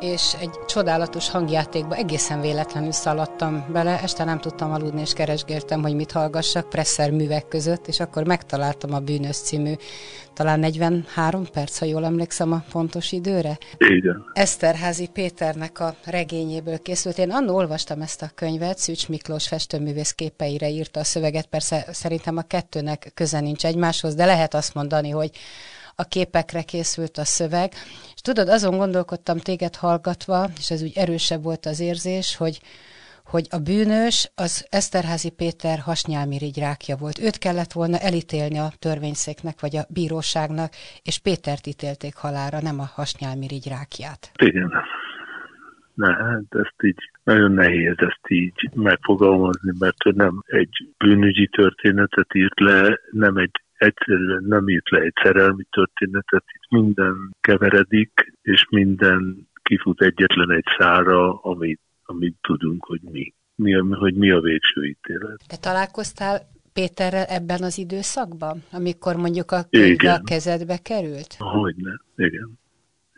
és egy csodálatos hangjátékba egészen véletlenül szaladtam bele, este nem tudtam aludni, és keresgéltem, hogy mit hallgassak Presser művek között, és akkor megtaláltam a Bűnös című, talán 43 perc, ha jól emlékszem a pontos időre. Igen. Eszterházi Péternek a regényéből készült. Én annól olvastam ezt a könyvet, Szűcs Miklós festőművész képeire írta a szöveget, persze szerintem a kettőnek köze nincs egymáshoz, de lehet azt mondani, hogy a képekre készült a szöveg. És tudod, azon gondolkodtam téged hallgatva, és ez úgy erősebb volt az érzés, hogy, hogy a bűnös az Eszterházi Péter hasnyálmirigy rákja volt. Őt kellett volna elítélni a törvényszéknek, vagy a bíróságnak, és Pétert ítélték halára, nem a hasnyálmirigy rákját. Igen. Ne, hát ezt így nagyon nehéz ezt így megfogalmazni, mert ő nem egy bűnügyi történetet írt le, nem egy egyszerűen nem írt le egy szerelmi történetet, itt minden keveredik, és minden kifut egyetlen egy szára, amit, amit tudunk, hogy mi. mi hogy mi a végső ítélet. Te találkoztál Péterrel ebben az időszakban, amikor mondjuk a a kezedbe került? Hogyne, igen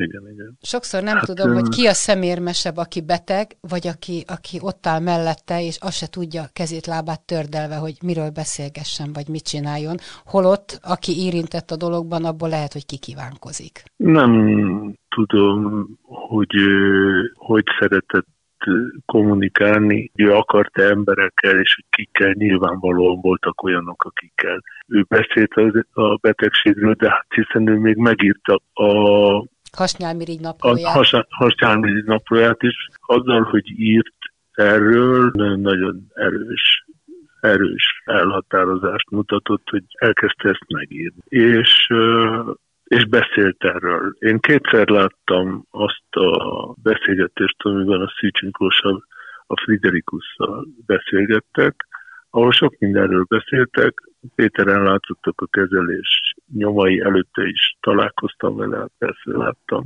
igen, igen. Sokszor nem hát, tudom, hogy ki a szemérmesebb, aki beteg, vagy aki, aki ott áll mellette, és azt se tudja kezét, lábát tördelve, hogy miről beszélgessen, vagy mit csináljon. Holott, aki érintett a dologban, abból lehet, hogy kikívánkozik. Nem tudom, hogy hogy szeretett kommunikálni, ő akarta emberekkel, és hogy kikkel nyilvánvalóan voltak olyanok, akikkel ő beszélt a betegségről, de hát hiszen ő még megírta a Hasnyálmirigy naplóját. Has, hasnyálmirigy naplóját is, azzal, hogy írt erről, nagyon erős erős elhatározást mutatott, hogy elkezdte ezt megírni. És, és beszélt erről. Én kétszer láttam azt a beszélgetést, amiben a Szűcs a Friderikusszal beszélgettek, ahol sok mindenről beszéltek. Péteren látszottak a kezelés nyomai előtte is találkoztam vele, hát persze láttam.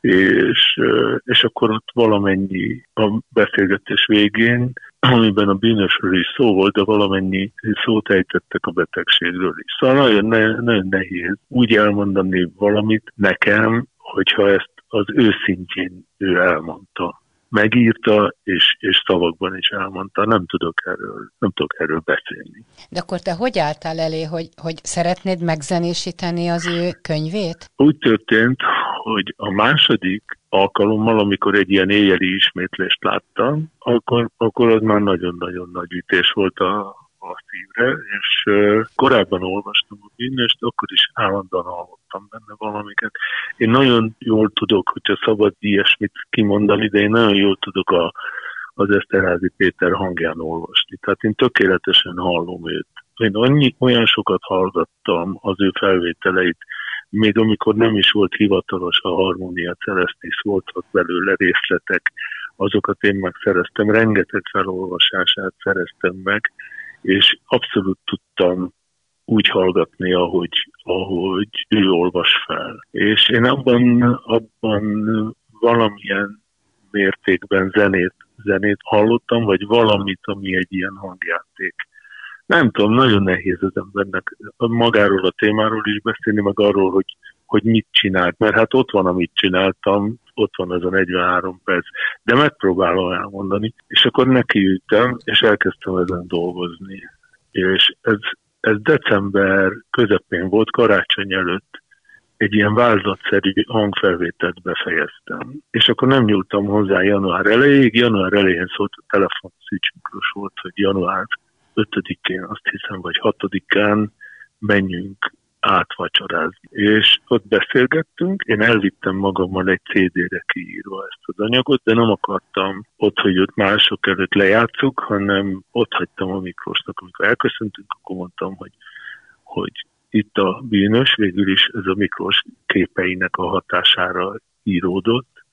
És, és akkor ott valamennyi a beszélgetés végén, amiben a bűnösről is szó volt, de valamennyi szót ejtettek a betegségről is. Szóval nagyon, ne, nagyon nehéz úgy elmondani valamit nekem, hogyha ezt az őszintjén ő elmondta megírta, és, és szavakban is elmondta, nem tudok erről, nem tudok erről beszélni. De akkor te hogy álltál elé, hogy, hogy szeretnéd megzenésíteni az ő könyvét? Úgy történt, hogy a második alkalommal, amikor egy ilyen éjjeli ismétlést láttam, akkor, akkor az már nagyon-nagyon nagy ütés volt a, a szívre, és korábban olvastam a bűnöst, akkor is állandóan hallottam benne valamiket. Én nagyon jól tudok, hogyha szabad ilyesmit kimondani, de én nagyon jól tudok a, az Eszterházi Péter hangján olvasni. Tehát én tökéletesen hallom őt. Én annyi, olyan sokat hallgattam az ő felvételeit, még amikor nem is volt hivatalos a Harmonia Celestis, voltak belőle részletek, azokat én megszereztem, rengeteg felolvasását szereztem meg, és abszolút tudtam úgy hallgatni, ahogy, ahogy ő olvas fel. És én abban, abban valamilyen mértékben zenét, zenét hallottam, vagy valamit, ami egy ilyen hangjáték. Nem tudom, nagyon nehéz az embernek magáról a témáról is beszélni, meg arról, hogy, hogy mit csinált, mert hát ott van, amit csináltam, ott van ez a 43 perc, de megpróbálom elmondani, és akkor nekiültem, és elkezdtem ezen dolgozni. És ez, ez december közepén volt, karácsony előtt, egy ilyen vázlatszerű hangfelvételt befejeztem. És akkor nem nyúltam hozzá január elejéig, január elején szólt a telefon, Szűcs volt, hogy január 5-én, azt hiszem, vagy 6-án menjünk átvacsorázni. És ott beszélgettünk, én elvittem magammal egy CD-re kiírva ezt az anyagot, de nem akartam ott, hogy ott mások előtt lejátszuk, hanem ott hagytam a Miklósnak, amikor elköszöntünk, akkor mondtam, hogy, hogy itt a bűnös, végül is ez a Miklós képeinek a hatására íródott,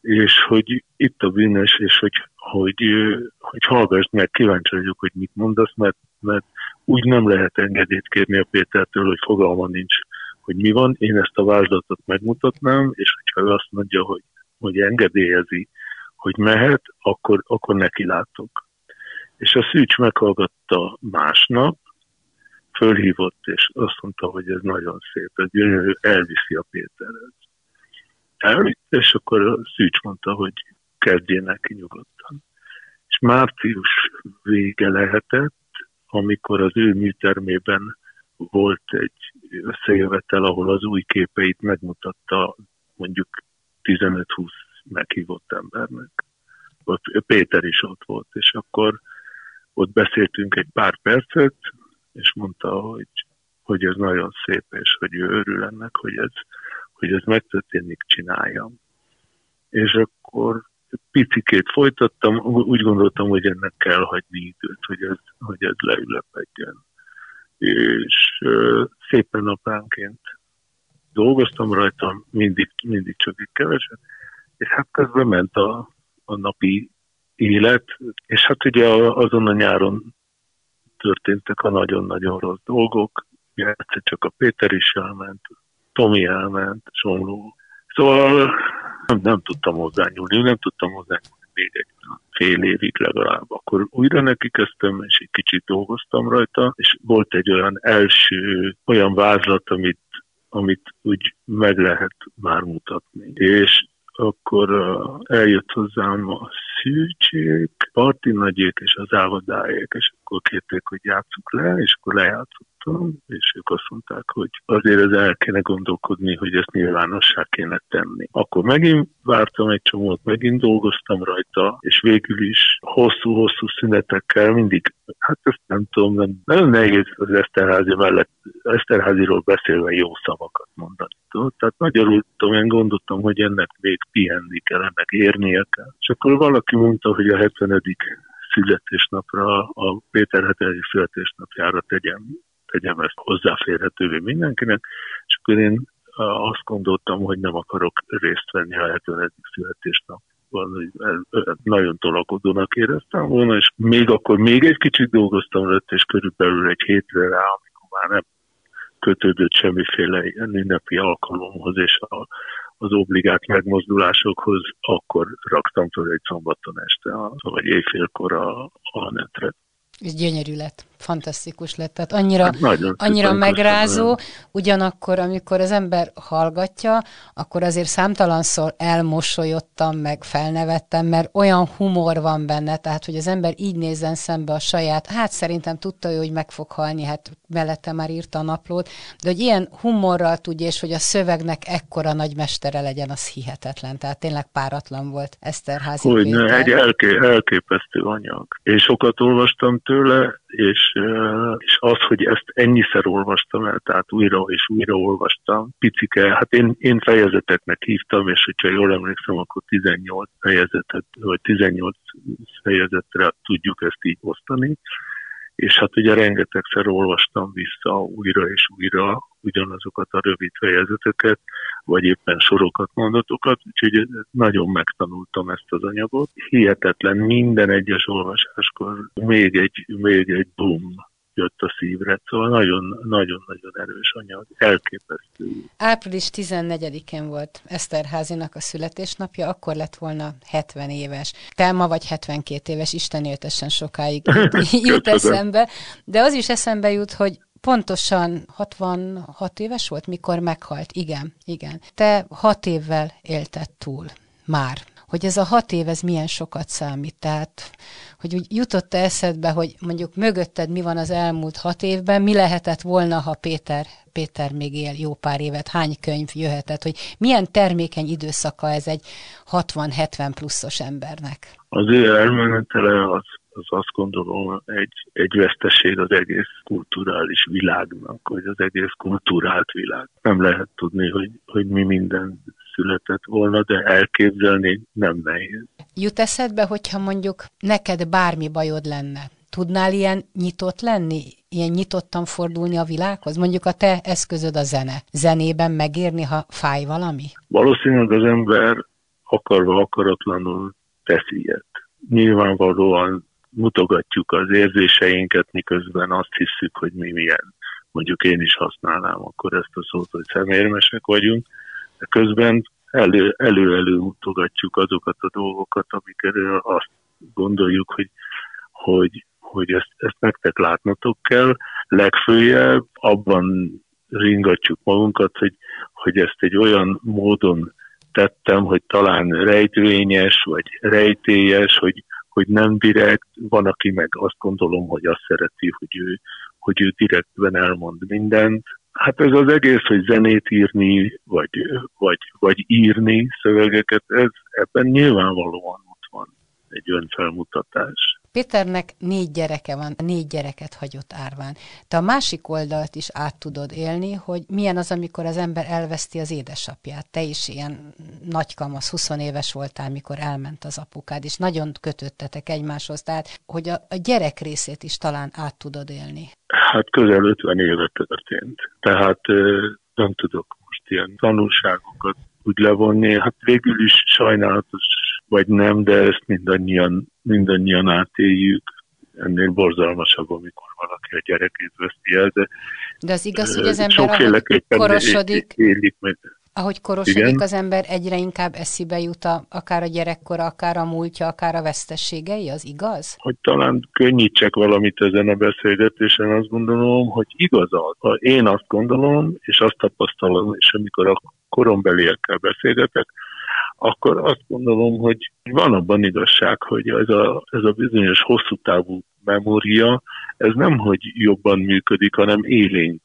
és hogy itt a bűnös, és hogy, hogy, hogy hallgass meg, kíváncsi vagyok, hogy mit mondasz, mert, mert úgy nem lehet engedélyt kérni a Pétertől, hogy fogalma nincs, hogy mi van. Én ezt a vázlatot megmutatnám, és hogyha ő azt mondja, hogy, hogy engedélyezi, hogy mehet, akkor, akkor neki látok. És a Szűcs meghallgatta másnap, fölhívott, és azt mondta, hogy ez nagyon szép, ez gyönyörű, elviszi a Péterhez. Elvitt, és akkor a Szűcs mondta, hogy kezdjenek nyugodtan. És március vége lehetett, amikor az ő műtermében volt egy összejövetel, ahol az új képeit megmutatta mondjuk 15-20 meghívott embernek. Ott Péter is ott volt, és akkor ott beszéltünk egy pár percet, és mondta, hogy, hogy ez nagyon szép, és hogy ő örül ennek, hogy ez, hogy ez megtörténik, csináljam. És akkor picikét folytattam, úgy gondoltam, hogy ennek kell hagyni időt, hogy ez, hogy ez leülepedjen. És szépen napánként dolgoztam rajta, mindig, mindig csak egy keveset, és hát közben ment a, a napi élet, és hát ugye azon a nyáron történtek a nagyon-nagyon rossz dolgok, egyszer csak a Péter is elment, Tomi elment, Somló. Szóval nem, nem tudtam hozzányúlni, nem tudtam hozzányúlni még egy fél évig legalább. Akkor újra neki kezdtem, és egy kicsit dolgoztam rajta, és volt egy olyan első, olyan vázlat, amit, amit úgy meg lehet már mutatni. És akkor eljött hozzám a szűcsék, parti nagyék és az ávadájék, és akkor kérték, hogy játsszuk le, és akkor lejátszottam, és ők azt mondták, hogy azért ez el kéne gondolkodni, hogy ezt nyilvánossá kéne tenni. Akkor megint vártam egy csomót, megint dolgoztam rajta, és végül is hosszú-hosszú szünetekkel mindig, hát ezt nem tudom, nem, nagyon nehéz az Eszterházi mellett, Eszterháziról beszélve jó szavakat mondani. Tudod? Tehát magyarul tudom, én gondoltam, hogy ennek még pihenni kell, ennek érnie kell. És akkor valaki mondta, hogy a 70 születésnapra, a Péter 70. születésnapjára tegyem, tegyem ezt hozzáférhetővé mindenkinek, és akkor én azt gondoltam, hogy nem akarok részt venni a 70. születésnap nagyon tolakodónak éreztem volna, és még akkor még egy kicsit dolgoztam rajta, és körülbelül egy hétre rá, amikor már nem kötődött semmiféle ünnepi alkalomhoz, és a, az obligát megmozdulásokhoz, akkor raktam fel egy szombaton este, vagy éjfélkor a, a netre. Ez gyönyörű lett fantasztikus lett. Tehát annyira, hát nagyon annyira megrázó, ugyanakkor, amikor az ember hallgatja, akkor azért számtalanszor elmosolyodtam, meg felnevettem, mert olyan humor van benne, tehát hogy az ember így nézzen szembe a saját, hát szerintem tudta ő, hogy meg fog halni, hát mellette már írta a naplót, de hogy ilyen humorral tudja, és hogy a szövegnek ekkora nagymestere legyen, az hihetetlen. Tehát tényleg páratlan volt Eszterházi Hogy ne, egy elké, elképesztő anyag. Én sokat olvastam tőle, és és az, hogy ezt ennyiszer olvastam el, tehát újra és újra olvastam, picike, hát én, én fejezeteknek hívtam, és hogyha jól emlékszem, akkor 18 fejezetet, vagy 18 fejezetre tudjuk ezt így osztani, és hát ugye rengetegszer olvastam vissza újra és újra ugyanazokat a rövid fejezeteket, vagy éppen sorokat, mondatokat, úgyhogy nagyon megtanultam ezt az anyagot. Hihetetlen minden egyes olvasáskor még egy, még egy boom jött a szívre, szóval nagyon-nagyon erős anyag, elképesztő. Április 14-én volt Eszterházinak a születésnapja, akkor lett volna 70 éves. Telma vagy 72 éves, Isten éltessen sokáig jut eszembe, de az is eszembe jut, hogy pontosan 66 éves volt, mikor meghalt. Igen, igen. Te hat évvel élted túl már hogy ez a hat év, ez milyen sokat számít. Tehát, hogy úgy jutott -e eszedbe, hogy mondjuk mögötted mi van az elmúlt hat évben, mi lehetett volna, ha Péter, Péter még él jó pár évet, hány könyv jöhetett, hogy milyen termékeny időszaka ez egy 60-70 pluszos embernek? Az ő elmenetele az az azt gondolom egy, egy veszteség az egész kulturális világnak, vagy az egész kulturált világ. Nem lehet tudni, hogy, hogy mi minden született volna, de elképzelni nem nehéz. Jut eszedbe, hogyha mondjuk neked bármi bajod lenne, tudnál ilyen nyitott lenni, ilyen nyitottan fordulni a világhoz? Mondjuk a te eszközöd a zene. Zenében megérni, ha fáj valami? Valószínűleg az ember akarva akaratlanul tesz ilyet. Nyilvánvalóan mutogatjuk az érzéseinket, miközben azt hiszük, hogy mi milyen. Mondjuk én is használnám akkor ezt a szót, hogy szemérmesek vagyunk, de közben elő-elő mutogatjuk azokat a dolgokat, amikről azt gondoljuk, hogy, hogy, hogy ezt, ezt nektek látnotok kell. Legfőjebb abban ringatjuk magunkat, hogy, hogy ezt egy olyan módon tettem, hogy talán rejtvényes, vagy rejtélyes, hogy, hogy nem direkt, van, aki meg azt gondolom, hogy azt szereti, hogy ő, hogy ő direktben elmond mindent. Hát ez az egész, hogy zenét írni, vagy, vagy, vagy írni szövegeket, ez ebben nyilvánvalóan ott van egy önfelmutatás. Péternek négy gyereke van, négy gyereket hagyott árván. Te a másik oldalt is át tudod élni, hogy milyen az, amikor az ember elveszti az édesapját. Te is ilyen nagykamasz, 20 éves voltál, mikor elment az apukád, és nagyon kötöttetek egymáshoz. Tehát, hogy a, a gyerek részét is talán át tudod élni. Hát közel 50 éve történt. Tehát nem tudok most ilyen tanulságokat úgy levonni. Hát végül is sajnálatos vagy nem, de ezt mindannyian, mindannyian átéljük. Ennél borzalmasabb, amikor valaki a gyerekét veszti el, de... De az igaz, hogy az ember, ahogy korosodik, élik meg. ahogy korosodik Igen? az ember, egyre inkább eszibe jut a, akár a gyerekkora, akár a múltja, akár a vesztességei, az igaz? Hogy talán könnyítsek valamit ezen a beszélgetésen, azt gondolom, hogy igaz az. Én azt gondolom, és azt tapasztalom, és amikor a korombeliekkel beszélgetek, akkor azt gondolom, hogy van abban igazság, hogy ez a, ez a bizonyos hosszú távú memória, ez nem, hogy jobban működik, hanem élénk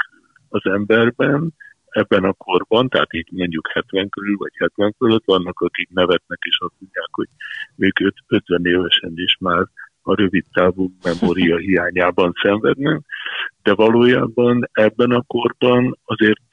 az emberben, ebben a korban, tehát itt mondjuk 70 körül vagy 70 fölött vannak, akik nevetnek és azt mondják, hogy ők 50 évesen is már a rövid távú memória hiányában szenvednek, de valójában ebben a korban azért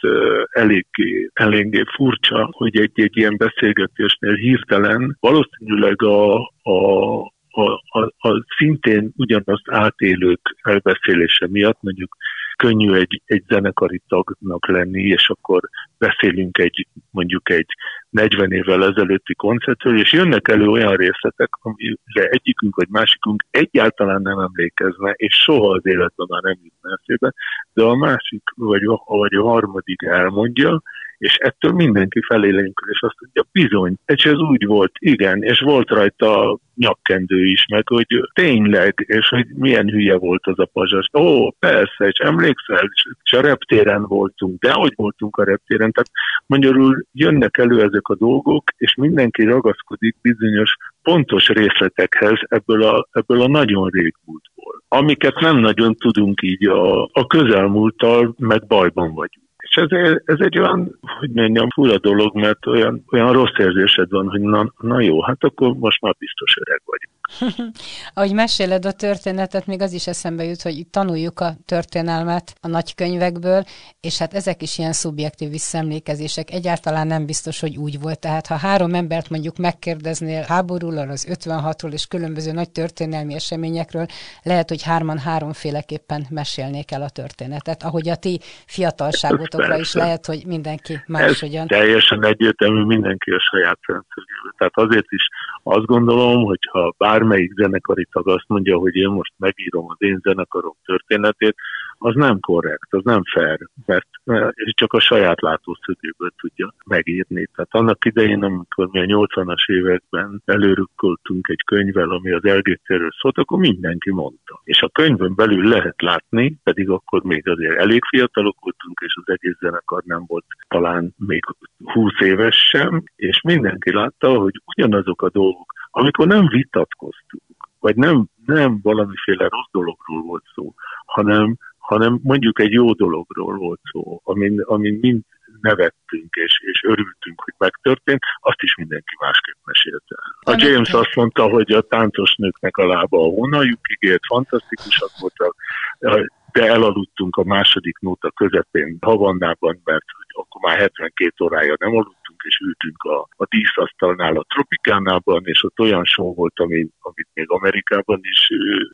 eléggé, eléggé furcsa, hogy egy-egy ilyen beszélgetésnél hirtelen valószínűleg a, a a, a, a szintén ugyanazt átélők elbeszélése miatt, mondjuk könnyű egy, egy zenekari tagnak lenni, és akkor beszélünk egy mondjuk egy 40 évvel ezelőtti koncertről, és jönnek elő olyan részletek, amire egyikünk vagy másikunk egyáltalán nem emlékezne, és soha az életben már nem jutna eszébe, de a másik vagy a, vagy a harmadik elmondja, és ettől mindenki felélénkül, és azt mondja, bizony, és ez úgy volt, igen, és volt rajta nyakkendő is, meg hogy tényleg, és hogy milyen hülye volt az a pazsas. Ó, persze, és emlékszel, és a reptéren voltunk, de hogy voltunk a reptéren, tehát magyarul jönnek elő ezek a dolgok, és mindenki ragaszkodik bizonyos pontos részletekhez ebből a, ebből a nagyon régmúltból, amiket nem nagyon tudunk így a, a közelmúlttal, meg bajban vagyunk. És ez, ez egy olyan, hogy mondjam, fura dolog, mert olyan, olyan rossz érzésed van, hogy na, na jó, hát akkor most már biztos öreg vagyok. Ahogy meséled a történetet, még az is eszembe jut, hogy tanuljuk a történelmet a nagykönyvekből, és hát ezek is ilyen szubjektív visszaemlékezések. Egyáltalán nem biztos, hogy úgy volt. Tehát ha három embert mondjuk megkérdeznél háborúról, az 56-ról és különböző nagy történelmi eseményekről, lehet, hogy hárman háromféleképpen mesélnék el a történetet. Ahogy a ti fiatalságotokra is lehet, hogy mindenki máshogyan. Ez teljesen egyértelmű, mindenki a saját szemszögéből. Tehát azért is azt gondolom, hogy ha bár bármelyik zenekari tag azt mondja, hogy én most megírom az én zenekarom történetét, az nem korrekt, az nem fair, mert csak a saját látószögéből tudja megírni. Tehát annak idején, amikor mi a 80-as években előrükkoltunk egy könyvvel, ami az LGT-ről szólt, akkor mindenki mondta. És a könyvön belül lehet látni, pedig akkor még azért elég fiatalok voltunk, és az egész zenekar nem volt talán még 20 éves sem, és mindenki látta, hogy ugyanazok a dolgok, amikor nem vitatkoztunk, vagy nem, nem valamiféle rossz dologról volt szó, hanem, hanem mondjuk egy jó dologról volt szó, amin, amin mind nevettünk és, és örültünk, hogy megtörtént, azt is mindenki másképp mesélte. A James azt mondta, hogy a táncos nőknek a lába a hónaljukig ért, fantasztikusak voltak, de elaludtunk a második nóta közepén Havannában, mert akkor már 72 órája nem aludt, és ültünk a, a díszasztalnál a Tropikánában, és ott olyan show volt, amit, amit még Amerikában is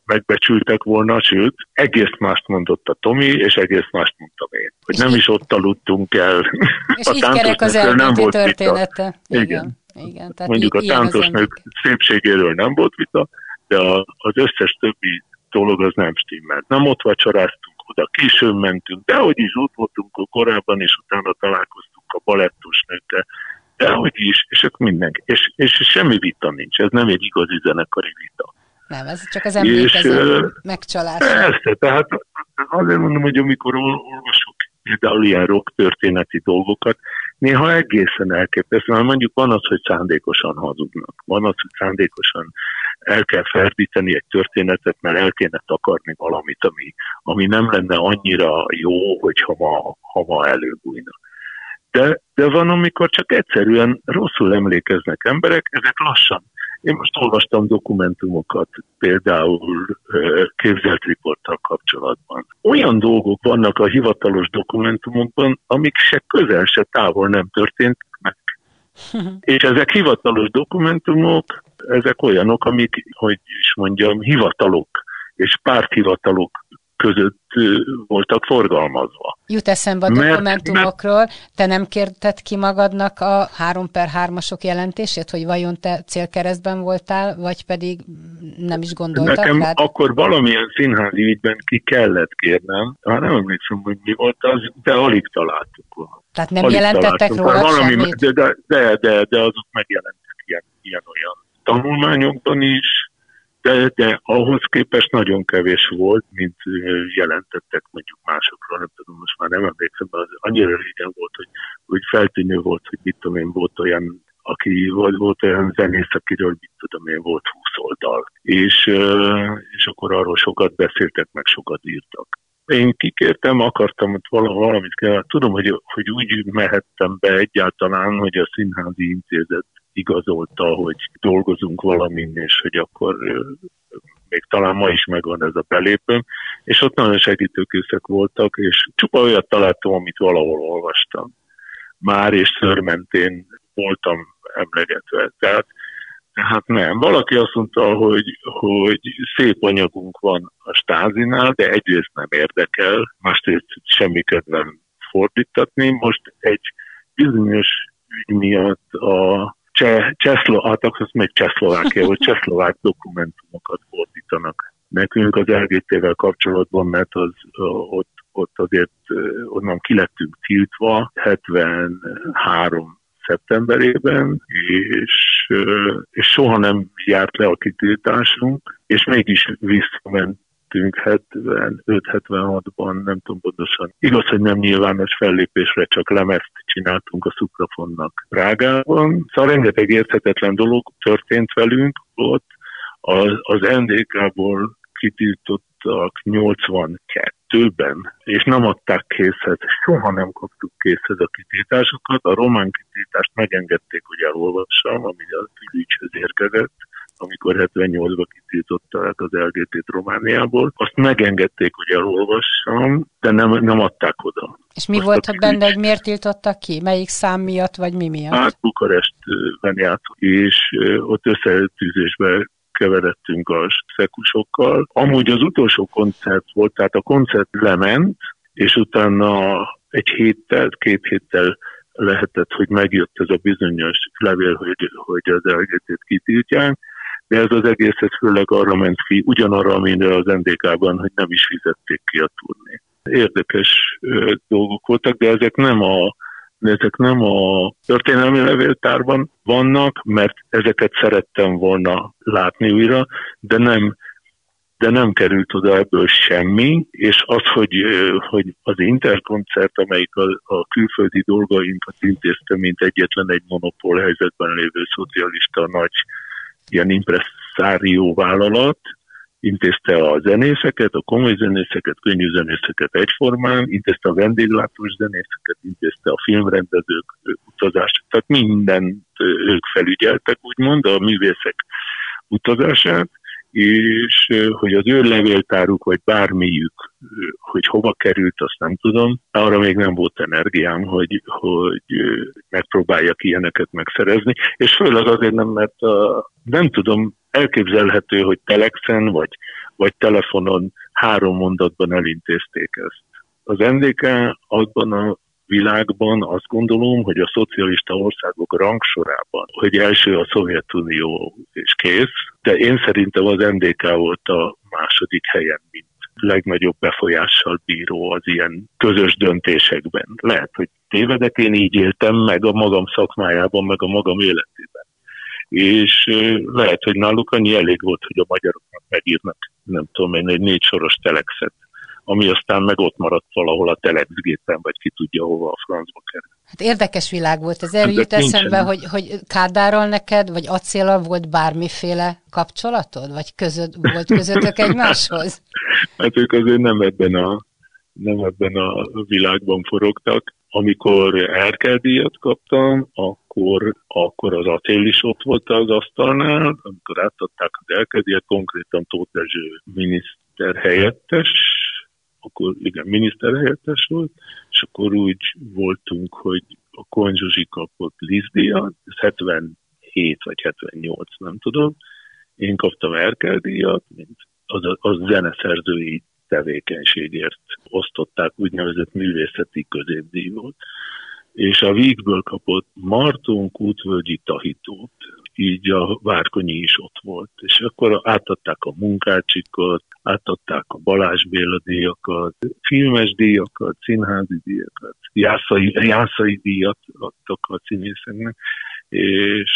megbecsültek volna, sőt, egész mást mondott a Tomi, és egész mást mondtam én. Hogy nem is ott aludtunk el. És a így kerek az nem volt története. Igen. Igen. Igen, tehát mondjuk a táncos nők szépségéről nem volt vita, de a, az összes többi dolog az nem stimmelt. Nem ott vacsoráztunk, oda későn mentünk, de hogy is ott voltunk korábban, és utána találkoztunk a balettus nőkkel, de hogy is, és ők mindenki. És, és semmi vita nincs, ez nem egy igazi zenekari vita. Nem, ez csak az emlékező megcsalás. Persze, tehát azért mondom, hogy amikor olvasok például ilyen rock történeti dolgokat, néha egészen elképesztő, mert mondjuk van az, hogy szándékosan hazudnak, van az, hogy szándékosan el kell ferdíteni egy történetet, mert el kéne takarni valamit, ami, ami nem lenne annyira jó, hogyha ma, ha ma előbújna. De, de van, amikor csak egyszerűen rosszul emlékeznek emberek, ezek lassan én most olvastam dokumentumokat, például képzelt riporttal kapcsolatban. Olyan dolgok vannak a hivatalos dokumentumokban, amik se közel, se távol nem történt meg. És ezek hivatalos dokumentumok, ezek olyanok, amik, hogy is mondjam, hivatalok és párthivatalok között voltak forgalmazva. Jut eszembe a mert, dokumentumokról, mert, te nem kérted ki magadnak a 3 per 3-asok jelentését, hogy vajon te célkeresztben voltál, vagy pedig nem is gondoltad? Nekem rád? akkor valamilyen színházi ügyben ki kellett kérnem, hát nem emlékszem, hogy mi volt az, de alig találtuk. Tehát nem alig jelentettek róla valami, semmit? De, de, de, de, de azok megjelentek ilyen, ilyen olyan tanulmányokban is, de, de ahhoz képest nagyon kevés volt, mint jelentettek mondjuk másokról, nem tudom, most már nem emlékszem, az annyira régen volt, hogy, hogy feltűnő volt, hogy mit tudom én, volt olyan aki volt, volt olyan zenész, akiről mit tudom én, volt 20 oldal. És, és akkor arról sokat beszéltek, meg sokat írtak. Én kikértem, akartam hogy valamit kell. Tudom, hogy, hogy úgy mehettem be egyáltalán, hogy a színházi intézet igazolta, hogy dolgozunk valamin, és hogy akkor még talán ma is megvan ez a belépőm, és ott nagyon segítőkészek voltak, és csupa olyat találtam, amit valahol olvastam. Már és szörmentén voltam emlegetve. Tehát, tehát nem. Valaki azt mondta, hogy, hogy szép anyagunk van a stázinál, de egyrészt nem érdekel, másrészt semmi kedvem fordítatni. Most egy bizonyos ügy miatt a cseh, csehszlo, hát akkor még Csehszlovákia, vagy csehszlovák dokumentumokat fordítanak nekünk az LGT-vel kapcsolatban, mert az ott, ott azért onnan kilettünk tiltva 73 szeptemberében, és, és soha nem járt le a kitiltásunk, és mégis visszament vettünk 75-76-ban, nem tudom pontosan. Igaz, hogy nem nyilvános fellépésre, csak lemezt csináltunk a Szuprafonnak Prágában. Szóval rengeteg érthetetlen dolog történt velünk ott. Az, az NDK-ból kitiltottak 82-ben, és nem adták készhez, soha nem kaptuk készhez a kitiltásokat. A román kitiltást megengedték, hogy elolvassam, ami a külügyhöz érkezett amikor 78-ban kitiltották az LGT-t Romániából. Azt megengedték, hogy elolvassam, de nem, nem adták oda. És mi Most volt ott benne, hogy miért tiltottak ki? Melyik szám miatt, vagy mi miatt? Hát Bukarestben játszott, és ott összetűzésbe keveredtünk a szekusokkal. Amúgy az utolsó koncert volt, tehát a koncert lement, és utána egy héttel, két héttel lehetett, hogy megjött ez a bizonyos levél, hogy, hogy az LGT-t kitiltják, de ez az egész ez főleg arra ment ki, ugyanarra, amire az NDK-ban, hogy nem is fizették ki a turné. Érdekes dolgok voltak, de ezek nem a ezek nem a történelmi levéltárban vannak, mert ezeket szerettem volna látni újra, de nem, de nem került oda ebből semmi, és az, hogy, hogy az interkoncert, amelyik a, a külföldi dolgainkat intézte, mint egyetlen egy monopól helyzetben lévő szocialista nagy ilyen impresszárió vállalat, intézte a zenészeket, a komoly zenészeket, könnyű zenészeket egyformán, intézte a vendéglátós zenészeket, intézte a filmrendezők utazást, tehát mindent ők felügyeltek, úgymond, a művészek utazását, és hogy az ő levéltáruk, vagy bármiük, hogy hova került, azt nem tudom. Arra még nem volt energiám, hogy, hogy megpróbáljak ilyeneket megszerezni, és főleg azért nem, mert a, nem tudom, elképzelhető, hogy telexen vagy, vagy telefonon három mondatban elintézték ezt. Az NDK abban a világban azt gondolom, hogy a szocialista országok rangsorában, hogy első a Szovjetunió és kész, de én szerintem az NDK volt a második helyen, mint legnagyobb befolyással bíró az ilyen közös döntésekben. Lehet, hogy tévedek, én így éltem meg a magam szakmájában, meg a magam életében. És lehet, hogy náluk annyi elég volt, hogy a magyaroknak megírnak, nem tudom én, egy négy soros telexet ami aztán meg ott maradt valahol a telexgépen, vagy ki tudja hova a francba kerül. Hát érdekes világ volt. Ez erről jut eszembe, hogy, hogy Kádárral neked, vagy acéllal volt bármiféle kapcsolatod? Vagy között, volt közöttök egymáshoz? hát ők azért nem ebben a, nem ebben a világban forogtak. Amikor Erkel kaptam, akkor, akkor az acél is ott volt az asztalnál, amikor átadták az Erkel konkrétan Tóth Dezső miniszter helyettes, akkor igen, miniszterhelyettes volt, és akkor úgy voltunk, hogy a Konzsuzsi kapott Lizdíjat, ez 77 vagy 78, nem tudom, én kaptam Erkel díjat, mint az, az zeneszerzői tevékenységért osztották, úgynevezett művészeti középdíj volt. És a Vígből kapott Marton Kútvölgyi Tahitót, így a Várkonyi is ott volt. És akkor átadták a munkácsikat, átadták a Balázs Béla díjakat, filmes díjakat, színházi díjakat, jászai, jászai díjat adtak a színészeknek, és,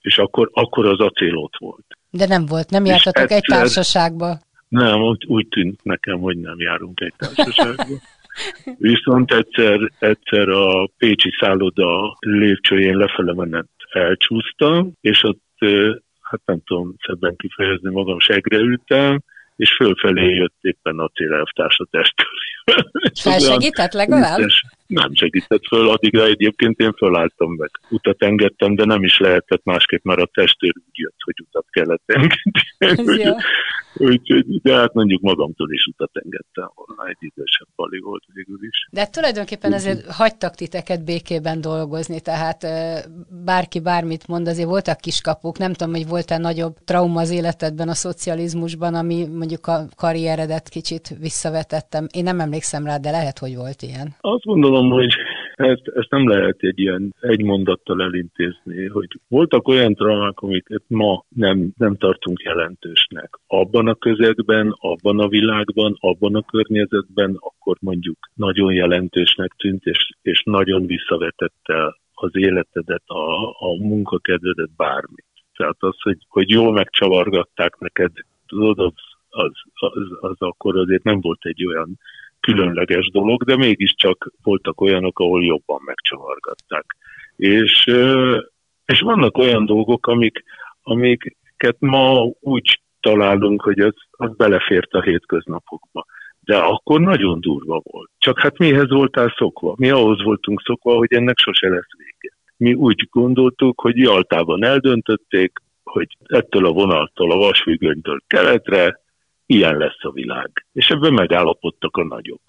és akkor, akkor az acél ott volt. De nem volt, nem jártatok egy társaságba? Nem, úgy, úgy tűnt nekem, hogy nem járunk egy társaságba. Viszont egyszer, egyszer a Pécsi szálloda lépcsőjén lefele menet elcsúsztam, és ott, hát nem tudom szebben kifejezni magam, segre ültem, és fölfelé jött éppen a célelvtárs a testkörében. Felsegített legalább? Nem segített föl, addigra egyébként én fölálltam meg. Utat engedtem, de nem is lehetett másképp, mert a testőr úgy jött, hogy utat kellett engedni. Úgyhogy, de hát mondjuk magamtól is utat engedtem volna, egy idősebb pali volt végül is. De tulajdonképpen azért hagytak titeket békében dolgozni, tehát bárki bármit mond, azért voltak kiskapuk, nem tudom, hogy volt-e nagyobb trauma az életedben a szocializmusban, ami mondjuk a karrieredet kicsit visszavetettem. Én nem emlékszem rá, de lehet, hogy volt ilyen. Azt gondolom, hogy ezt, ezt nem lehet egy ilyen egy mondattal elintézni, hogy voltak olyan traumák, amiket ma nem, nem tartunk jelentősnek. Abban a közegben, abban a világban, abban a környezetben, akkor mondjuk nagyon jelentősnek tűnt, és, és nagyon visszavetette az életedet, a, a munkakedvedet, bármit. Tehát az, hogy, hogy jól megcsavargatták neked, tudod, az, az, az, az akkor azért nem volt egy olyan különleges dolog, de mégiscsak voltak olyanok, ahol jobban megcsavargatták. És, és vannak olyan dolgok, amik, amiket ma úgy találunk, hogy ez, az belefért a hétköznapokba. De akkor nagyon durva volt. Csak hát mihez voltál szokva? Mi ahhoz voltunk szokva, hogy ennek sose lesz vége. Mi úgy gondoltuk, hogy Jaltában eldöntötték, hogy ettől a vonaltól, a vasfüggönytől keletre ilyen lesz a világ. És ebben megállapodtak a nagyok.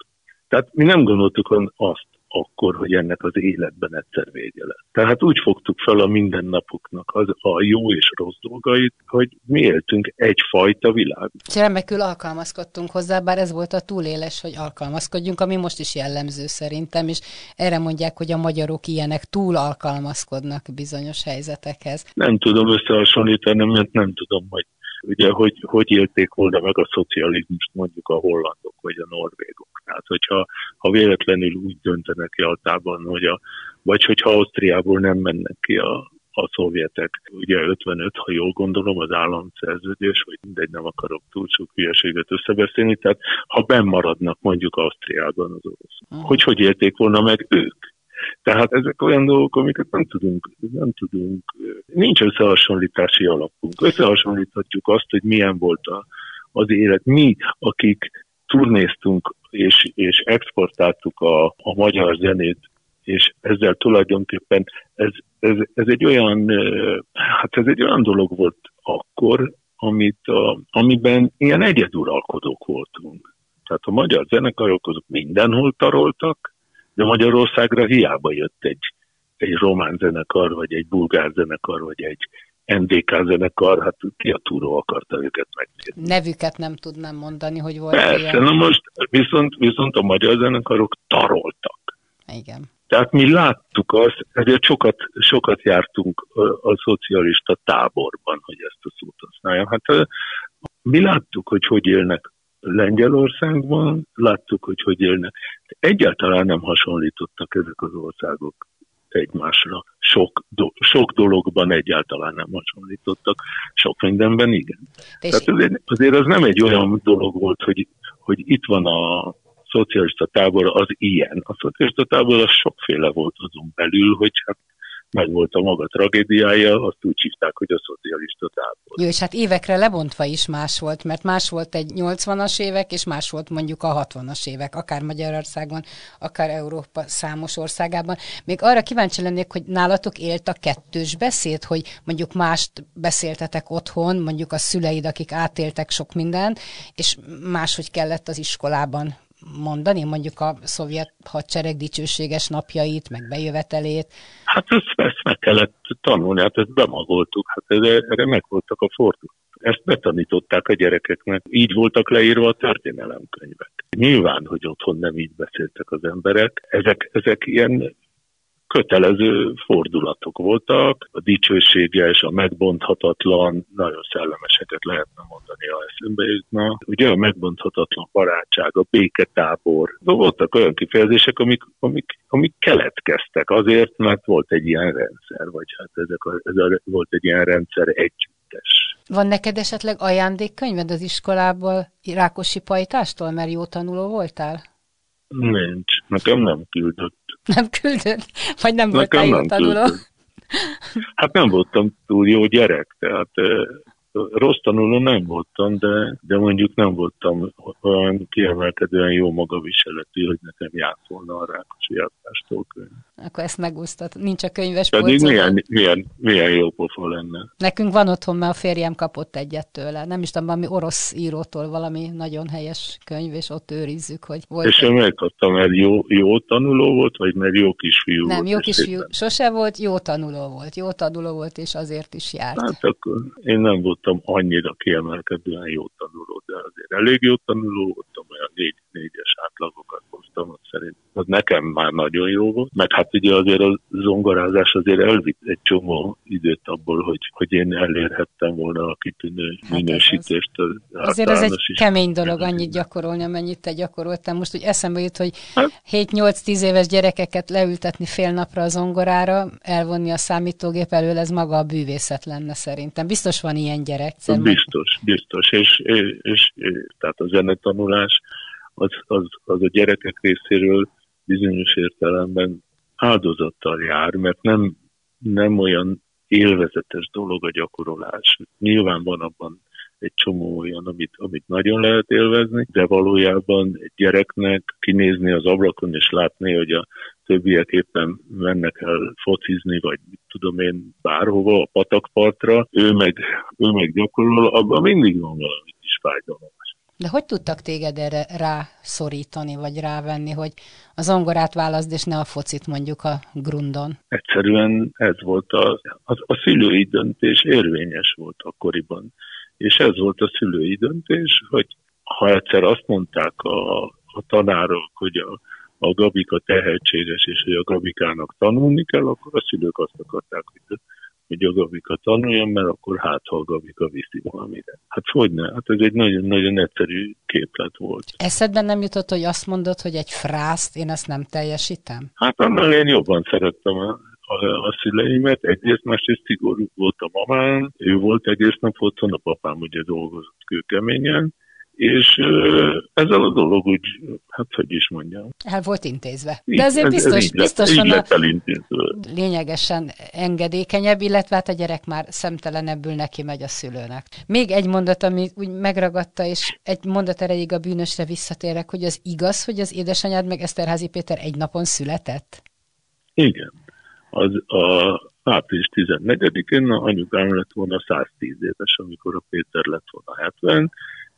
Tehát mi nem gondoltuk azt akkor, hogy ennek az életben egyszer vége lesz. Tehát úgy fogtuk fel a mindennapoknak az, a jó és rossz dolgait, hogy mi éltünk egyfajta világ. Remekül alkalmazkodtunk hozzá, bár ez volt a túléles, hogy alkalmazkodjunk, ami most is jellemző szerintem, és erre mondják, hogy a magyarok ilyenek túl alkalmazkodnak bizonyos helyzetekhez. Nem tudom összehasonlítani, mert nem tudom, hogy ugye, hogy, hogy élték volna meg a szocializmust mondjuk a hollandok vagy a norvégok. Tehát, hogyha ha véletlenül úgy döntenek Jaltában, hogy a, vagy hogyha Ausztriából nem mennek ki a, a szovjetek. Ugye 55, ha jól gondolom, az államszerződés, vagy mindegy, nem akarok túl sok hülyeséget összebeszélni, tehát ha benn maradnak mondjuk Ausztriában az oroszok, hogy hogy élték volna meg ők? Tehát ezek olyan dolgok, amiket nem tudunk, nem tudunk, nincs összehasonlítási alapunk. Összehasonlíthatjuk azt, hogy milyen volt a, az élet. Mi, akik turnéztunk és, és exportáltuk a, a magyar zenét, és ezzel tulajdonképpen ez, ez, ez egy olyan, hát ez egy olyan dolog volt akkor, amit a, amiben ilyen egyeduralkodók voltunk. Tehát a magyar zenekarok azok mindenhol taroltak, de Magyarországra hiába jött egy, egy román zenekar, vagy egy bulgár zenekar, vagy egy NDK zenekar, hát ki a túró akarta őket megnézni. Nevüket nem tudnám mondani, hogy volt Persze, ilyen. na most viszont, viszont a magyar zenekarok taroltak. Igen. Tehát mi láttuk azt, ezért sokat, sokat jártunk a, a szocialista táborban, hogy ezt a szót használjam. Hát mi láttuk, hogy hogy élnek Lengyelországban, láttuk, hogy hogy élnek. Egyáltalán nem hasonlítottak ezek az országok egymásra. Sok, do, sok dologban egyáltalán nem hasonlítottak, sok mindenben igen. Tehát azért, azért az nem egy olyan dolog volt, hogy, hogy itt van a szocialista tábor, az ilyen. A szocialista tábor az sokféle volt azon belül, hogy hát meg volt a maga tragédiája, azt úgy hívták, hogy a szocialista tábor. Jó, és hát évekre lebontva is más volt, mert más volt egy 80-as évek, és más volt mondjuk a 60-as évek, akár Magyarországon, akár Európa számos országában. Még arra kíváncsi lennék, hogy nálatok élt a kettős beszéd, hogy mondjuk mást beszéltetek otthon, mondjuk a szüleid, akik átéltek sok mindent, és máshogy kellett az iskolában mondani, mondjuk a szovjet hadsereg dicsőséges napjait, meg bejövetelét? Hát ezt, ezt meg kellett tanulni, hát ezt bemagoltuk, hát erre, erre meg voltak a fordulatok. Ezt betanították a gyerekeknek. Így voltak leírva a történelemkönyvek. Nyilván, hogy otthon nem így beszéltek az emberek. Ezek, ezek ilyen kötelező fordulatok voltak, a dicsőséges, a megbonthatatlan, nagyon szellemeseket lehetne mondani, ha eszembe jutna. Ugye a megbonthatatlan barátság, a béketábor, voltak olyan kifejezések, amik, amik, amik keletkeztek azért, mert volt egy ilyen rendszer, vagy hát ezek a, ez a, volt egy ilyen rendszer együttes. Van neked esetleg ajándékkönyved az iskolából Rákosi Pajtástól, mert jó tanuló voltál? Nincs, nekem nem küldött. Nem küldött? Vagy nem voltál jó tanuló? Hát nem voltam túl jó gyerek, tehát rossz tanuló nem voltam, de, de mondjuk nem voltam olyan kiemelkedően jó magaviseletű, hogy nekem járt volna a Rákosi Játástól könyv. Akkor ezt megúsztat. Nincs a könyves Pedig milyen, milyen, milyen jó pofa lenne. Nekünk van otthon, mert a férjem kapott egyet tőle. Nem is tudom, valami orosz írótól valami nagyon helyes könyv, és ott őrizzük, hogy volt. És én megkaptam, mert jó, jó tanuló volt, vagy mert jó kisfiú Nem, volt? jó kisfiú. Sose volt, jó tanuló volt. Jó tanuló volt, és azért is járt. Hát akkor én nem volt voltam annyira kiemelkedően jó tanuló, de azért elég jó tanuló voltam, olyan négy, négyes átlagokat hoztam, az szerint az nekem már nagyon jó volt, meg hát ugye azért a zongorázás azért elvitt egy csomó időt abból, hogy, hogy én elérhettem volna a kitűnő hát minősítést. Az, azért ez egy is. kemény dolog annyit gyakorolni, amennyit te gyakoroltam. Most úgy eszembe jut, hogy hát, 7-8-10 éves gyerekeket leültetni fél napra a zongorára, elvonni a számítógép elől, ez maga a bűvészet lenne szerintem. Biztos van ilyen gyerek gyerek. Biztos, biztos. És, és, és, és tehát a zenetanulás az, az, az a gyerekek részéről bizonyos értelemben áldozattal jár, mert nem, nem olyan élvezetes dolog a gyakorolás. Nyilván van abban egy csomó olyan, amit, amit nagyon lehet élvezni, de valójában egy gyereknek kinézni az ablakon és látni, hogy a többiek éppen mennek el focizni, vagy mit tudom én, bárhova, a patakpartra, ő meg, ő meg gyakorol, abban mindig van valami kis fájdalom. De hogy tudtak téged erre rászorítani, vagy rávenni, hogy az zongorát válaszd, és ne a focit mondjuk a grundon? Egyszerűen ez volt a, a, a szülői döntés érvényes volt akkoriban. És ez volt a szülői döntés, hogy ha egyszer azt mondták a, a tanárok, hogy a, a Gabika tehetséges, és hogy a Gabikának tanulni kell, akkor a szülők azt akarták, hogy, hogy a Gabika tanuljon, mert akkor hát, ha a Gabika viszi valamire. Hát hogy ne? Hát ez egy nagyon-nagyon egyszerű képlet volt. Eszedben nem jutott, hogy azt mondod, hogy egy frászt én ezt nem teljesítem? Hát annál én jobban szerettem a a, a szüleimet, egyrészt másrészt szigorú volt a mamám, ő volt egész nap otthon, a papám ugye dolgozott kőkeményen, és ezzel a dolog úgy, hát hogy is mondjam. El volt intézve. De azért biztos, ez, biztosan lett, a lényegesen engedékenyebb, illetve hát a gyerek már szemtelenebbül neki megy a szülőnek. Még egy mondat, ami úgy megragadta, és egy mondat erejéig a bűnösre visszatérek, hogy az igaz, hogy az édesanyád meg Eszterházi Péter egy napon született? Igen. Az a április 14-én anyukám lett volna 110 éves, amikor a Péter lett volna 70,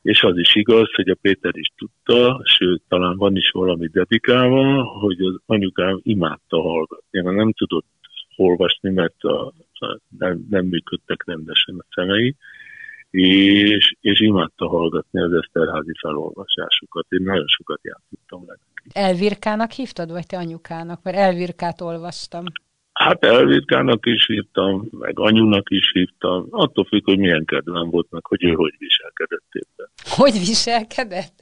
és az is igaz, hogy a Péter is tudta, sőt, talán van is valami dedikálva, hogy az anyukám imádta hallgatni, mert nem tudott olvasni, mert a, a, nem, nem működtek rendesen a szemei, és, és imádta hallgatni az Eszterházi felolvasásokat. Én nagyon sokat játszottam le. Elvirkának hívtad, vagy te anyukának? Mert Elvirkát olvastam. Hát Elvirkának is hívtam, meg anyunak is hívtam. Attól függ, hogy milyen kedvem volt, meg hogy ő hogy viselkedett éppen. Hogy viselkedett?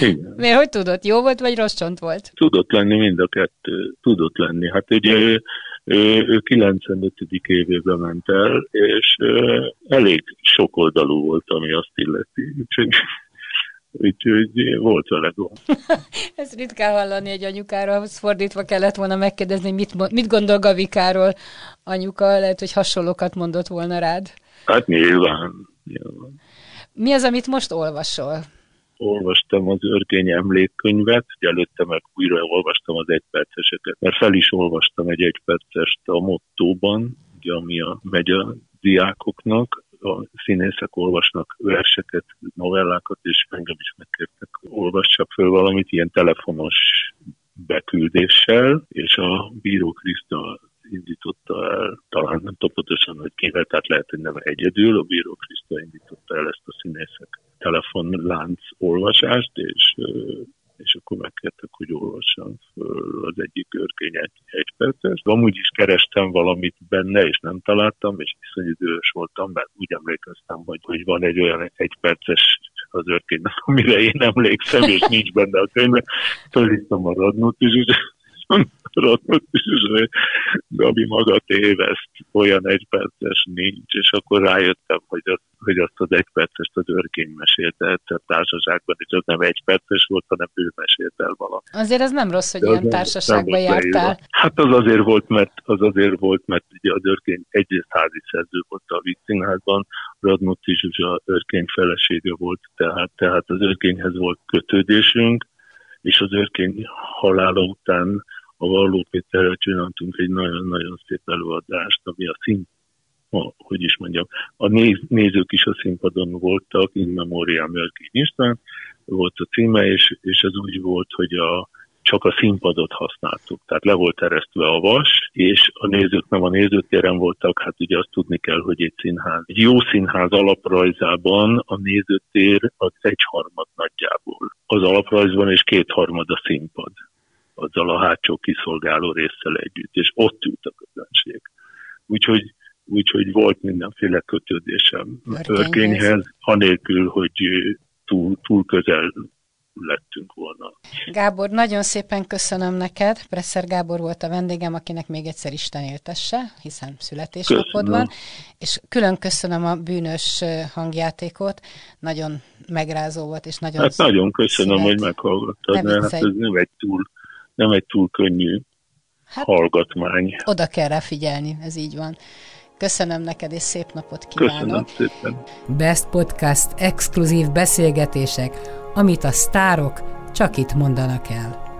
Igen. Miért, hogy tudott? Jó volt, vagy rossz csont volt? Tudott lenni mind a kettő. Tudott lenni. Hát ugye ő, ő, ő 95. évében ment el, és elég sokoldalú volt, ami azt illeti. Úgyhogy úgyhogy volt vele gond. Ez ritkán hallani egy anyukára, ahhoz fordítva kellett volna megkérdezni, mit, mit gondol Gavikáról anyuka, lehet, hogy hasonlókat mondott volna rád. Hát nyilván. nyilván. Mi az, amit most olvasol? Olvastam az örkény emlékkönyvet, előtte meg újra olvastam az egyperceseket, mert fel is olvastam egy egypercest a mottóban, ugye, ami a, megy a diákoknak, a színészek olvasnak verseket, novellákat, és engem is megkértek, olvassak föl valamit ilyen telefonos beküldéssel, és a bíró Kriszta indította el, talán nem tudom pontosan, hogy kivel, tehát lehet, hogy nem egyedül, a bíró Kriszta indította el ezt a színészek telefonlánc olvasást, és és akkor megkértek, hogy olvassam föl az egyik örkény egy, perces. Amúgy is kerestem valamit benne, és nem találtam, és viszonylag idős voltam, mert úgy emlékeztem, hogy, hogy van egy olyan egy perces az örkénynek, amire én emlékszem, és nincs benne a könyvben. Fölhívtam a radnót is, és Is, hogy Gabi maga téveszt, olyan egyperces nincs, és akkor rájöttem, hogy azt hogy azt az egypercest az örkény mesélte egyszer társaságban, és az nem egyperces volt, hanem ő mesélt el valamit. Azért az nem rossz, hogy De ilyen társaságban jártál. Leírva. Hát az azért volt, mert az azért volt, mert ugye az örkény egyrészt házi szerző volt a Vígszínházban, Radnóti Zsuzsa örkény felesége volt, tehát, tehát az örkényhez volt kötődésünk, és az örkény halála után a Valló Péterrel csináltunk egy nagyon-nagyon szép előadást, ami a szint a, hogy is mondjam, a néz, nézők is a színpadon voltak, in memoriam Mörki István volt a címe, és, és ez úgy volt, hogy a, csak a színpadot használtuk, tehát le volt eresztve a vas, és a nézők nem a nézőtéren voltak, hát ugye azt tudni kell, hogy egy színház. Egy jó színház alaprajzában a nézőtér az egyharmad nagyjából. Az alaprajzban és kétharmad a színpad azzal a hátsó kiszolgáló résszel együtt, és ott ült a közönség. Úgyhogy úgyhogy volt mindenféle kötődésem Örkényhez, anélkül, hogy túl, túl közel lettünk volna. Gábor, nagyon szépen köszönöm neked. Presser Gábor volt a vendégem, akinek még egyszer Isten éltesse, hiszen születésnapod van. És külön köszönöm a bűnös hangjátékot. Nagyon megrázó volt, és nagyon Hát nagyon köszönöm, szület. hogy meghallgattad, mert hát ez nem egy túl, nem egy túl könnyű hát, hallgatmány. Oda kell rá figyelni, ez így van. Köszönöm neked, és szép napot kívánok. Köszönöm szépen. Best Podcast exkluzív beszélgetések, amit a sztárok csak itt mondanak el.